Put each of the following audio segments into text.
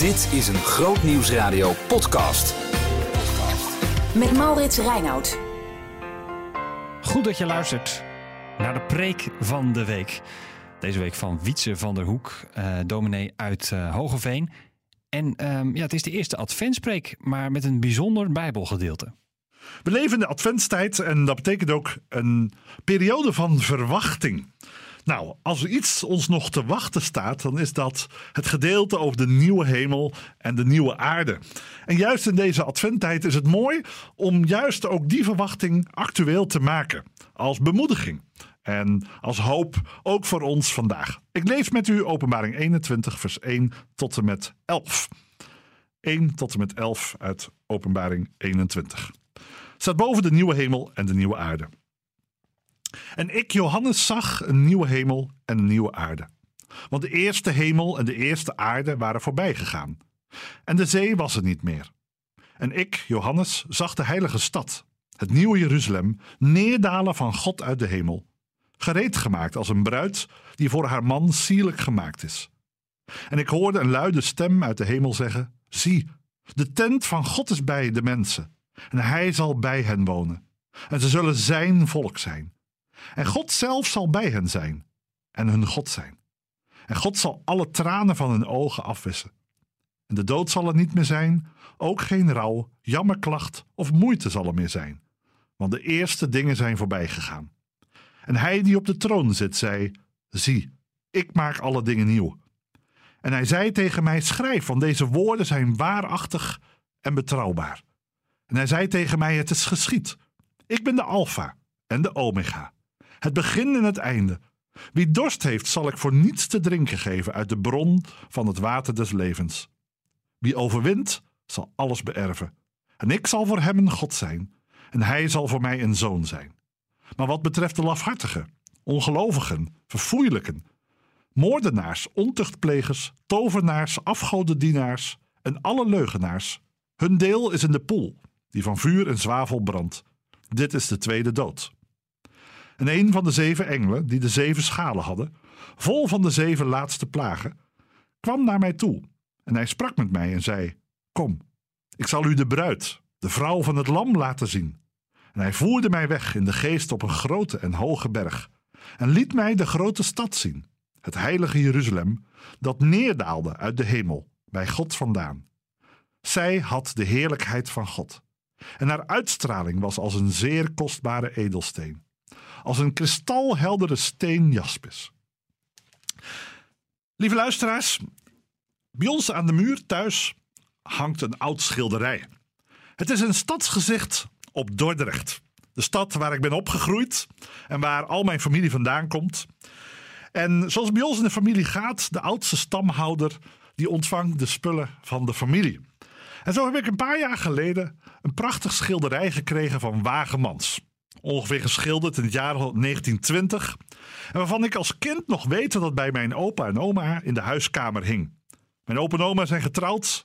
Dit is een Groot Nieuwsradio podcast. Met Maurits Reinoud. Goed dat je luistert naar de preek van de week. Deze week van Wietse van der Hoek, uh, dominee uit uh, Hogeveen. En um, ja, het is de eerste adventspreek, maar met een bijzonder bijbelgedeelte. We leven in de adventstijd en dat betekent ook een periode van verwachting. Nou, als er iets ons nog te wachten staat, dan is dat het gedeelte over de nieuwe hemel en de nieuwe aarde. En juist in deze adventtijd is het mooi om juist ook die verwachting actueel te maken. Als bemoediging. En als hoop ook voor ons vandaag. Ik lees met u Openbaring 21, vers 1 tot en met 11. 1 tot en met 11 uit Openbaring 21. Staat boven de nieuwe hemel en de nieuwe aarde. En ik, Johannes, zag een nieuwe hemel en een nieuwe aarde. Want de eerste hemel en de eerste aarde waren voorbij gegaan. En de zee was er niet meer. En ik, Johannes, zag de heilige stad, het nieuwe Jeruzalem, neerdalen van God uit de hemel. Gereed gemaakt als een bruid die voor haar man sierlijk gemaakt is. En ik hoorde een luide stem uit de hemel zeggen: Zie, de tent van God is bij de mensen, en hij zal bij hen wonen. En ze zullen zijn volk zijn. En God zelf zal bij hen zijn en hun God zijn. En God zal alle tranen van hun ogen afwissen. En de dood zal er niet meer zijn, ook geen rouw, jammerklacht of moeite zal er meer zijn. Want de eerste dingen zijn voorbij gegaan. En hij die op de troon zit, zei: Zie, ik maak alle dingen nieuw. En hij zei tegen mij: Schrijf, want deze woorden zijn waarachtig en betrouwbaar. En hij zei tegen mij: Het is geschied. Ik ben de Alpha en de Omega het begin en het einde. Wie dorst heeft, zal ik voor niets te drinken geven uit de bron van het water des levens. Wie overwint, zal alles beërven. En ik zal voor hem een God zijn, en hij zal voor mij een zoon zijn. Maar wat betreft de lafhartigen, ongelovigen, verfoeilijken, moordenaars, ontuchtplegers, tovenaars, afgodendienaars en alle leugenaars, hun deel is in de poel, die van vuur en zwavel brandt. Dit is de tweede dood. En een van de zeven engelen, die de zeven schalen hadden, vol van de zeven laatste plagen, kwam naar mij toe. En hij sprak met mij en zei: Kom, ik zal u de bruid, de vrouw van het Lam, laten zien. En hij voerde mij weg in de geest op een grote en hoge berg, en liet mij de grote stad zien, het heilige Jeruzalem, dat neerdaalde uit de hemel, bij God vandaan. Zij had de heerlijkheid van God, en haar uitstraling was als een zeer kostbare edelsteen als een kristalheldere steen jaspis. Lieve luisteraars, bij ons aan de muur thuis hangt een oud schilderij. Het is een stadsgezicht op Dordrecht. De stad waar ik ben opgegroeid en waar al mijn familie vandaan komt. En zoals bij ons in de familie gaat, de oudste stamhouder die ontvangt de spullen van de familie. En zo heb ik een paar jaar geleden een prachtig schilderij gekregen van Wagemans ongeveer geschilderd in het jaar 1920. En waarvan ik als kind nog weet dat het bij mijn opa en oma in de huiskamer hing. Mijn opa en oma zijn getrouwd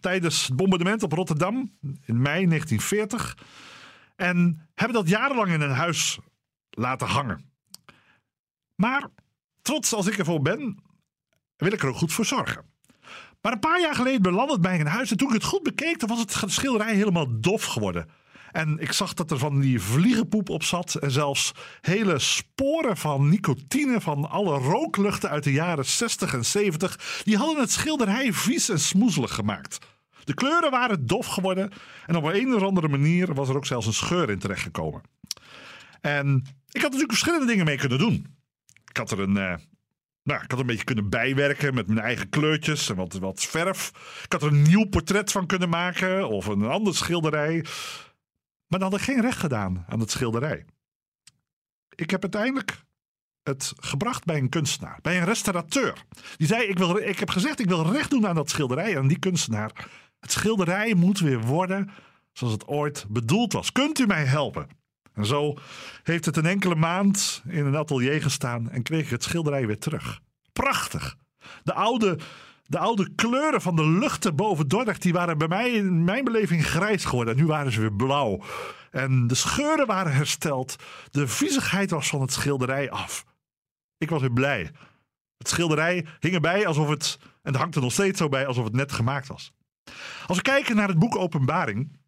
tijdens het bombardement op Rotterdam in mei 1940. En hebben dat jarenlang in een huis laten hangen. Maar trots als ik ervoor ben, wil ik er ook goed voor zorgen. Maar een paar jaar geleden belandde het bij een huis. En toen ik het goed bekeek, was het schilderij helemaal dof geworden. En ik zag dat er van die vliegenpoep op zat. En zelfs hele sporen van nicotine van alle rookluchten uit de jaren 60 en 70. Die hadden het schilderij vies en smoezelig gemaakt. De kleuren waren dof geworden. En op een of andere manier was er ook zelfs een scheur in terechtgekomen. En ik had natuurlijk verschillende dingen mee kunnen doen. Ik had er een. Uh, nou, ik had een beetje kunnen bijwerken met mijn eigen kleurtjes en wat, wat verf. Ik had er een nieuw portret van kunnen maken of een ander schilderij. Maar dan had ik geen recht gedaan aan het schilderij. Ik heb uiteindelijk het gebracht bij een kunstenaar, bij een restaurateur. Die zei: ik, wil, ik heb gezegd, ik wil recht doen aan dat schilderij. Aan die kunstenaar. Het schilderij moet weer worden zoals het ooit bedoeld was. Kunt u mij helpen? En zo heeft het een enkele maand in een atelier gestaan en kreeg ik het schilderij weer terug. Prachtig. De oude de oude kleuren van de luchten boven Dordrecht, die waren bij mij in mijn beleving grijs geworden. En nu waren ze weer blauw. En de scheuren waren hersteld. De viezigheid was van het schilderij af. Ik was weer blij. Het schilderij hing erbij alsof het En het hangt er nog steeds zo bij alsof het net gemaakt was. Als we kijken naar het boek Openbaring,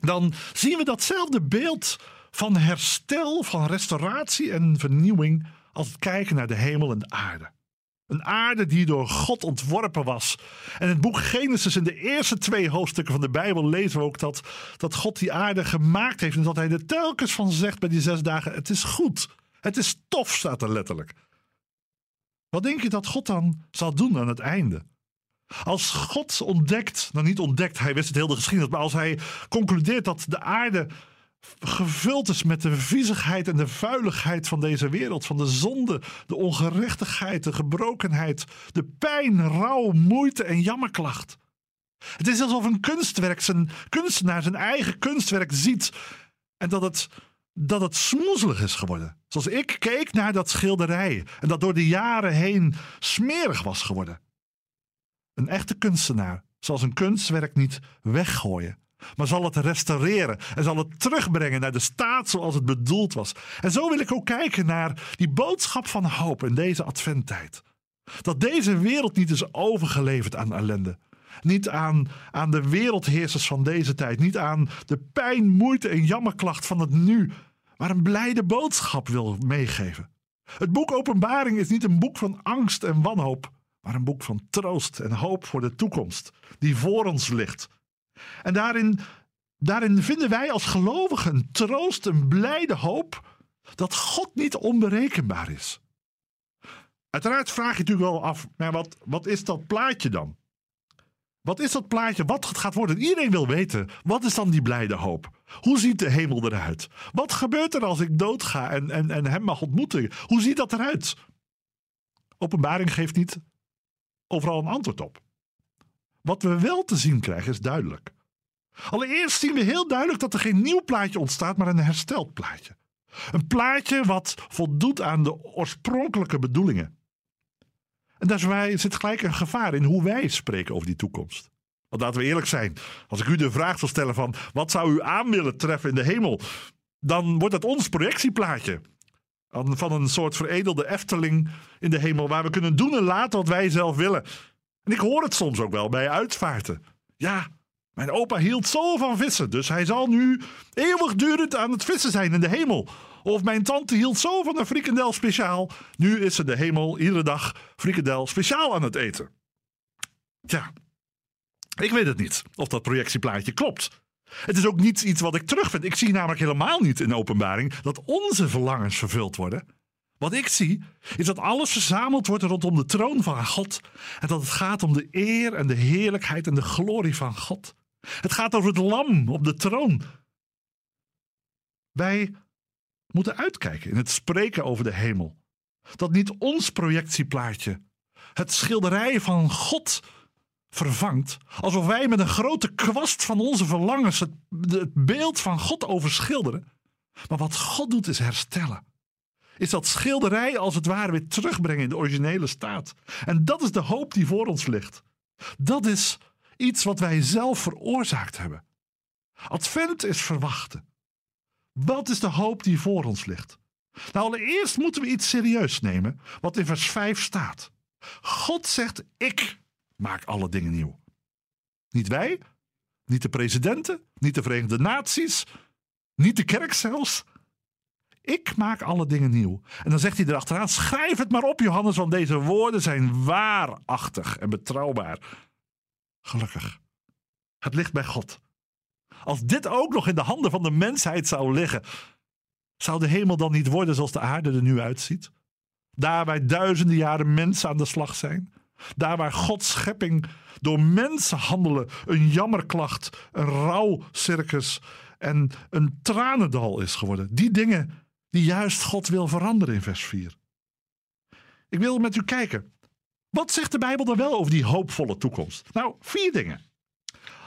dan zien we datzelfde beeld van herstel, van restauratie en vernieuwing als het kijken naar de hemel en de aarde. Een aarde die door God ontworpen was. En in het boek Genesis, in de eerste twee hoofdstukken van de Bijbel, lezen we ook dat, dat God die aarde gemaakt heeft. En dat hij er telkens van zegt bij die zes dagen: Het is goed. Het is tof, staat er letterlijk. Wat denk je dat God dan zal doen aan het einde? Als God ontdekt, nou niet ontdekt, hij wist het heel de geschiedenis, maar als hij concludeert dat de aarde gevuld is met de viezigheid en de vuiligheid van deze wereld, van de zonde, de ongerechtigheid, de gebrokenheid, de pijn, rouw, moeite en jammerklacht. Het is alsof een kunstwerk zijn kunstenaar zijn eigen kunstwerk ziet en dat het, dat het smoezelig is geworden. Zoals ik keek naar dat schilderij en dat door de jaren heen smerig was geworden. Een echte kunstenaar zal zijn kunstwerk niet weggooien, maar zal het restaureren en zal het terugbrengen naar de staat zoals het bedoeld was. En zo wil ik ook kijken naar die boodschap van hoop in deze adventtijd. Dat deze wereld niet is overgeleverd aan ellende. Niet aan, aan de wereldheersers van deze tijd. Niet aan de pijn, moeite en jammerklacht van het nu. Maar een blijde boodschap wil meegeven. Het boek Openbaring is niet een boek van angst en wanhoop maar een boek van troost en hoop voor de toekomst die voor ons ligt. En daarin, daarin vinden wij als gelovigen troost, een blijde hoop dat God niet onberekenbaar is. Uiteraard vraag je natuurlijk wel af, maar wat, wat is dat plaatje dan? Wat is dat plaatje? Wat het gaat worden? Iedereen wil weten. Wat is dan die blijde hoop? Hoe ziet de hemel eruit? Wat gebeurt er als ik doodga en, en, en hem mag ontmoeten? Hoe ziet dat eruit? Openbaring geeft niet overal een antwoord op. Wat we wel te zien krijgen is duidelijk. Allereerst zien we heel duidelijk dat er geen nieuw plaatje ontstaat, maar een hersteld plaatje. Een plaatje wat voldoet aan de oorspronkelijke bedoelingen. En daar zit gelijk een gevaar in hoe wij spreken over die toekomst. Want laten we eerlijk zijn, als ik u de vraag zal stellen van wat zou u aan willen treffen in de hemel, dan wordt dat ons projectieplaatje. Van een soort veredelde Efteling in de hemel waar we kunnen doen en laten wat wij zelf willen. En ik hoor het soms ook wel bij uitvaarten. Ja, mijn opa hield zo van vissen, dus hij zal nu eeuwigdurend aan het vissen zijn in de hemel. Of mijn tante hield zo van een frikandel speciaal. Nu is ze de hemel iedere dag frikandel speciaal aan het eten. Tja, ik weet het niet of dat projectieplaatje klopt. Het is ook niet iets wat ik terugvind. Ik zie namelijk helemaal niet in de openbaring dat onze verlangens vervuld worden. Wat ik zie, is dat alles verzameld wordt rondom de troon van God. En dat het gaat om de eer en de heerlijkheid en de glorie van God. Het gaat over het lam op de troon. Wij moeten uitkijken in het spreken over de hemel. Dat niet ons projectieplaatje, het schilderij van God vervangt. Alsof wij met een grote kwast van onze verlangens het, het beeld van God overschilderen. Maar wat God doet is herstellen. Is dat schilderij als het ware weer terugbrengen in de originele staat. En dat is de hoop die voor ons ligt. Dat is iets wat wij zelf veroorzaakt hebben. Advent is verwachten. Wat is de hoop die voor ons ligt? Nou, allereerst moeten we iets serieus nemen wat in vers 5 staat. God zegt: Ik maak alle dingen nieuw. Niet wij, niet de presidenten, niet de Verenigde Naties, niet de kerk zelfs. Ik maak alle dingen nieuw. En dan zegt hij erachteraan: schrijf het maar op, Johannes, want deze woorden zijn waarachtig en betrouwbaar. Gelukkig. Het ligt bij God. Als dit ook nog in de handen van de mensheid zou liggen, zou de hemel dan niet worden zoals de aarde er nu uitziet? Daar waar duizenden jaren mensen aan de slag zijn? Daar waar Gods schepping door mensen handelen een jammerklacht, een rouwcircus en een tranendal is geworden. Die dingen die juist God wil veranderen in vers 4. Ik wil met u kijken. Wat zegt de Bijbel dan wel over die hoopvolle toekomst? Nou, vier dingen.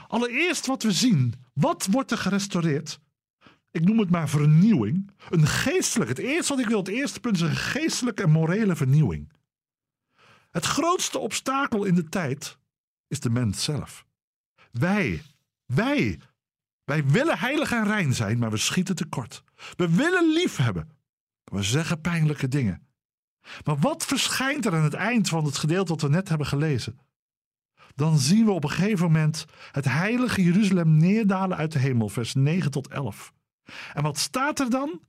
Allereerst wat we zien. Wat wordt er gerestaureerd? Ik noem het maar vernieuwing. Een geestelijk. Het eerste wat ik wil, het eerste punt is een geestelijke en morele vernieuwing. Het grootste obstakel in de tijd is de mens zelf. Wij, wij, wij willen heilig en rein zijn, maar we schieten tekort. We willen lief hebben, we zeggen pijnlijke dingen. Maar wat verschijnt er aan het eind van het gedeelte wat we net hebben gelezen? Dan zien we op een gegeven moment het heilige Jeruzalem neerdalen uit de hemel, vers 9 tot 11. En wat staat er dan?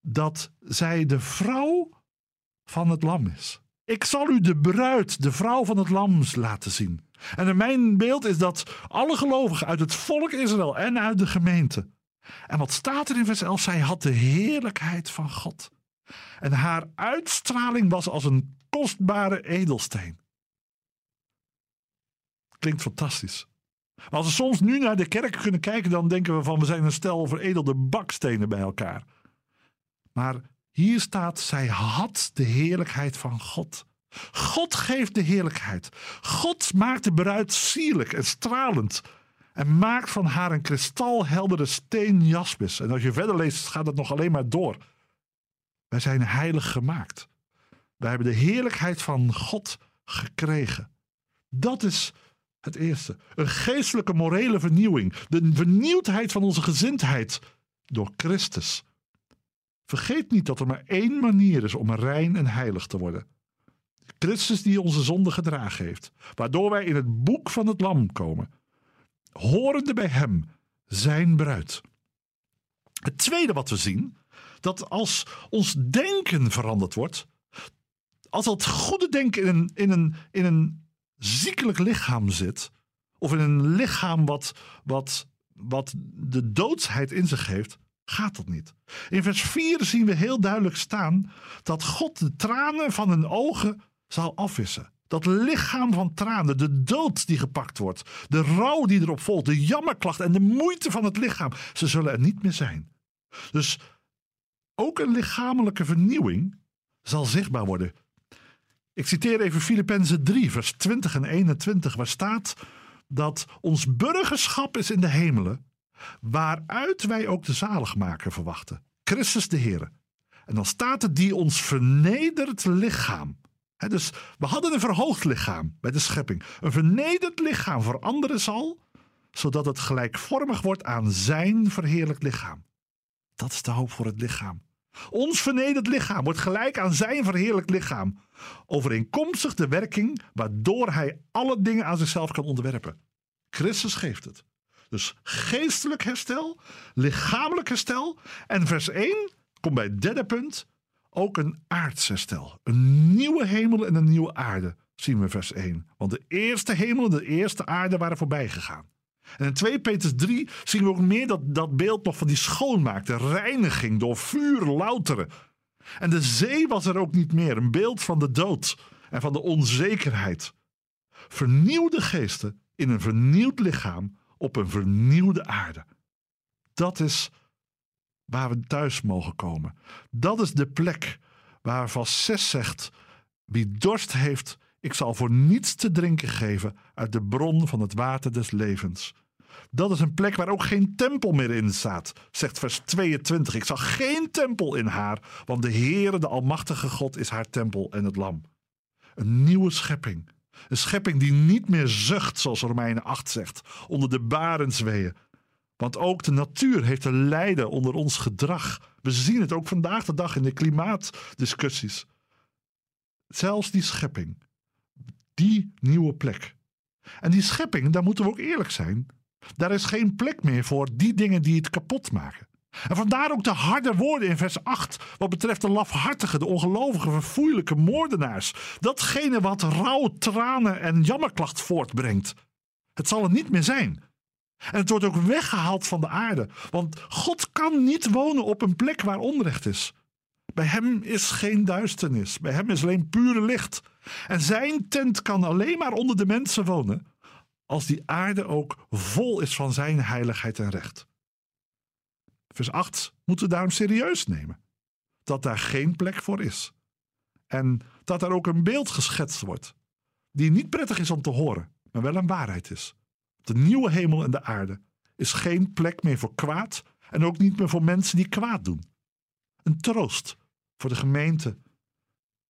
Dat zij de vrouw van het lam is. Ik zal u de bruid, de vrouw van het lam laten zien. En in mijn beeld is dat alle gelovigen uit het volk Israël en uit de gemeente. En wat staat er in vers 11? Zij had de heerlijkheid van God. En haar uitstraling was als een kostbare edelsteen. Klinkt fantastisch. Als we soms nu naar de kerk kunnen kijken, dan denken we van we zijn een stel veredelde bakstenen bij elkaar. Maar hier staat, zij had de heerlijkheid van God. God geeft de heerlijkheid. God maakt de bruid sierlijk en stralend. En maakt van haar een kristalheldere steen jaspis. En als je verder leest, gaat het nog alleen maar door. Wij zijn heilig gemaakt. Wij hebben de heerlijkheid van God gekregen. Dat is het eerste. Een geestelijke morele vernieuwing. De vernieuwdheid van onze gezindheid door Christus. Vergeet niet dat er maar één manier is om rein en heilig te worden. Christus die onze zonde gedragen heeft. Waardoor wij in het boek van het lam komen. Horende bij hem, zijn bruid. Het tweede wat we zien, dat als ons denken veranderd wordt. Als dat goede denken in een, in een, in een ziekelijk lichaam zit. Of in een lichaam wat, wat, wat de doodsheid in zich heeft gaat dat niet. In vers 4 zien we heel duidelijk staan dat God de tranen van hun ogen zal afwissen. Dat lichaam van tranen, de dood die gepakt wordt, de rouw die erop volgt, de jammerklacht en de moeite van het lichaam, ze zullen er niet meer zijn. Dus ook een lichamelijke vernieuwing zal zichtbaar worden. Ik citeer even Filippenzen 3, vers 20 en 21, waar staat dat ons burgerschap is in de hemelen waaruit wij ook de zaligmaker verwachten. Christus de Heer. En dan staat er die ons vernederd lichaam. dus we hadden een verhoogd lichaam bij de schepping. Een vernederd lichaam veranderen zal, zodat het gelijkvormig wordt aan zijn verheerlijk lichaam. Dat is de hoop voor het lichaam. Ons vernederd lichaam wordt gelijk aan zijn verheerlijk lichaam. Overeenkomstig de werking waardoor hij alle dingen aan zichzelf kan onderwerpen. Christus geeft het. Dus geestelijk herstel, lichamelijk herstel. En vers 1 komt bij het derde punt ook een aardsherstel. Een nieuwe hemel en een nieuwe aarde, zien we vers 1. Want de eerste hemel en de eerste aarde waren voorbij gegaan. En in 2 Petrus 3 zien we ook meer dat, dat beeld nog van die schoonmaak, de reiniging door vuur louteren. En de zee was er ook niet meer, een beeld van de dood en van de onzekerheid. Vernieuwde geesten in een vernieuwd lichaam op een vernieuwde aarde. Dat is waar we thuis mogen komen. Dat is de plek waar vers 6 zegt: Wie dorst heeft, ik zal voor niets te drinken geven uit de bron van het water des levens. Dat is een plek waar ook geen tempel meer in staat, zegt vers 22. Ik zag geen tempel in haar, want de Heere, de Almachtige God, is haar tempel en het Lam. Een nieuwe schepping. Een schepping die niet meer zucht, zoals Romeinen 8 zegt, onder de barensweeën. Want ook de natuur heeft te lijden onder ons gedrag. We zien het ook vandaag de dag in de klimaatdiscussies. Zelfs die schepping, die nieuwe plek. En die schepping, daar moeten we ook eerlijk zijn. Daar is geen plek meer voor die dingen die het kapot maken. En vandaar ook de harde woorden in vers 8 wat betreft de lafhartige, de ongelovige, verfoeilijke moordenaars. Datgene wat rouw, tranen en jammerklacht voortbrengt. Het zal er niet meer zijn. En het wordt ook weggehaald van de aarde. Want God kan niet wonen op een plek waar onrecht is. Bij hem is geen duisternis. Bij hem is alleen pure licht. En zijn tent kan alleen maar onder de mensen wonen. Als die aarde ook vol is van zijn heiligheid en recht. Vers 8 moeten daarom serieus nemen. Dat daar geen plek voor is. En dat er ook een beeld geschetst wordt. Die niet prettig is om te horen, maar wel een waarheid is. De nieuwe hemel en de aarde is geen plek meer voor kwaad en ook niet meer voor mensen die kwaad doen. Een troost voor de gemeente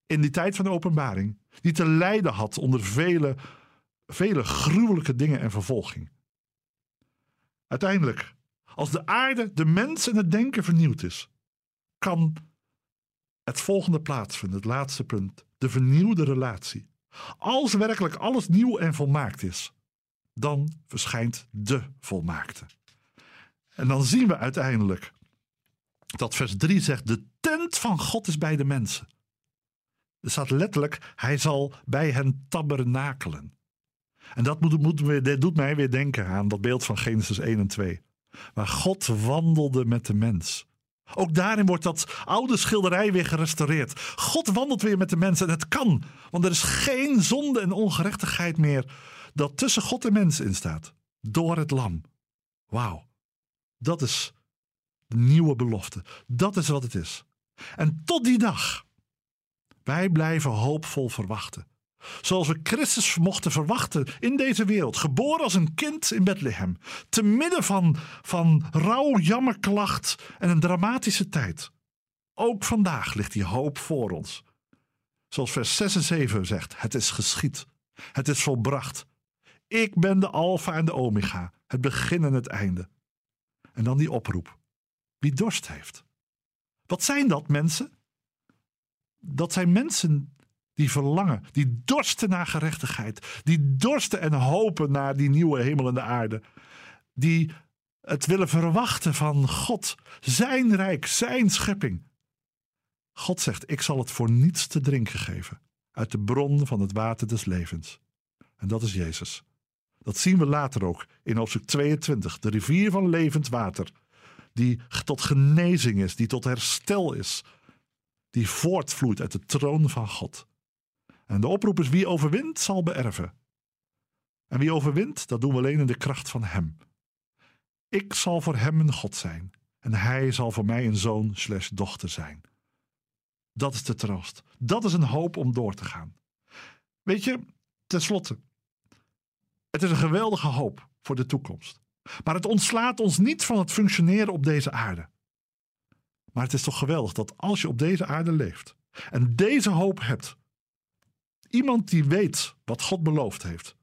in die tijd van de openbaring, die te lijden had onder vele, vele gruwelijke dingen en vervolging. Uiteindelijk als de aarde, de mens en het denken vernieuwd is, kan het volgende plaatsvindt, het laatste punt, de vernieuwde relatie. Als werkelijk alles nieuw en volmaakt is, dan verschijnt de volmaakte. En dan zien we uiteindelijk dat vers 3 zegt: De tent van God is bij de mensen. Er staat letterlijk: Hij zal bij hen tabernakelen. En dat dit doet mij weer denken aan dat beeld van Genesis 1 en 2. Waar God wandelde met de mens. Ook daarin wordt dat oude schilderij weer gerestaureerd. God wandelt weer met de mens en het kan. Want er is geen zonde en ongerechtigheid meer dat tussen God en mens instaat. Door het lam. Wauw. Dat is de nieuwe belofte. Dat is wat het is. En tot die dag. Wij blijven hoopvol verwachten. Zoals we Christus mochten verwachten in deze wereld. Geboren als een kind in Bethlehem. Te midden van, van rouw, jammerklacht en een dramatische tijd. Ook vandaag ligt die hoop voor ons. Zoals vers 6 en 7 zegt: Het is geschied. Het is volbracht. Ik ben de Alpha en de Omega. Het begin en het einde. En dan die oproep. Wie dorst heeft. Wat zijn dat mensen? Dat zijn mensen die verlangen, die dorsten naar gerechtigheid, die dorsten en hopen naar die nieuwe hemel en de aarde, die het willen verwachten van God, zijn rijk, zijn schepping. God zegt: Ik zal het voor niets te drinken geven uit de bron van het water des levens. En dat is Jezus. Dat zien we later ook in hoofdstuk 22, de rivier van levend water, die tot genezing is, die tot herstel is, die voortvloeit uit de troon van God. En de oproep is: wie overwint, zal beërven. En wie overwint, dat doen we alleen in de kracht van Hem. Ik zal voor Hem een God zijn. En Hij zal voor mij een zoon slash dochter zijn. Dat is de troost. Dat is een hoop om door te gaan. Weet je, tenslotte. Het is een geweldige hoop voor de toekomst. Maar het ontslaat ons niet van het functioneren op deze aarde. Maar het is toch geweldig dat als je op deze aarde leeft en deze hoop hebt, Iemand die weet wat God beloofd heeft.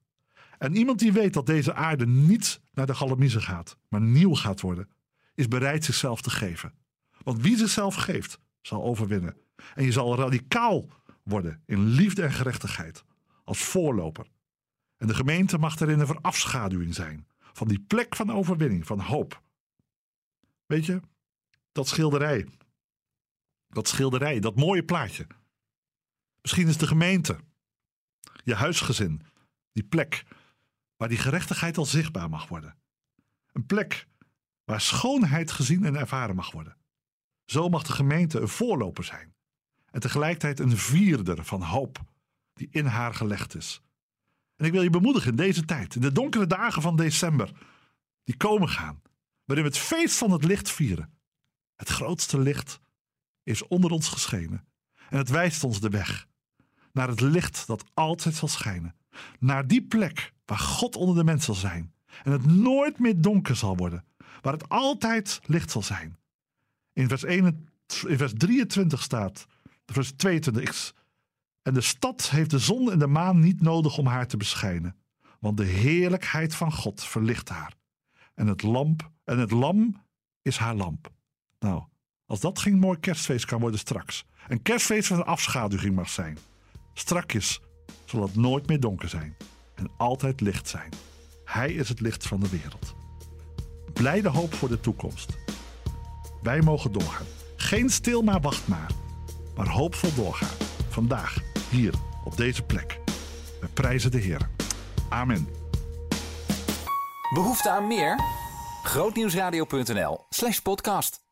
En iemand die weet dat deze aarde niet naar de galamiezen gaat, maar nieuw gaat worden, is bereid zichzelf te geven. Want wie zichzelf geeft, zal overwinnen. En je zal radicaal worden in liefde en gerechtigheid, als voorloper. En de gemeente mag erin een verafschaduwing zijn van die plek van overwinning, van hoop. Weet je, dat schilderij, dat schilderij, dat mooie plaatje. Misschien is de gemeente je huisgezin, die plek waar die gerechtigheid al zichtbaar mag worden. Een plek waar schoonheid gezien en ervaren mag worden. Zo mag de gemeente een voorloper zijn en tegelijkertijd een vierder van hoop die in haar gelegd is. En ik wil je bemoedigen in deze tijd, in de donkere dagen van december, die komen gaan, waarin we het feest van het licht vieren. Het grootste licht is onder ons geschenen en het wijst ons de weg naar het licht dat altijd zal schijnen. Naar die plek waar God onder de mens zal zijn. En het nooit meer donker zal worden. Waar het altijd licht zal zijn. In vers, 1, in vers 23 staat, vers 22. En de stad heeft de zon en de maan niet nodig om haar te beschijnen. Want de heerlijkheid van God verlicht haar. En het, lamp, en het lam is haar lamp. Nou, als dat geen mooi kerstfeest kan worden straks. Een kerstfeest van een afschaduwing mag zijn. Strakjes zal het nooit meer donker zijn en altijd licht zijn. Hij is het licht van de wereld. Blijde hoop voor de toekomst. Wij mogen doorgaan. Geen stil maar wacht maar, maar hoopvol doorgaan. Vandaag, hier, op deze plek. We prijzen de Heer. Amen. Behoefte aan meer? Grootnieuwsradio.nl slash podcast.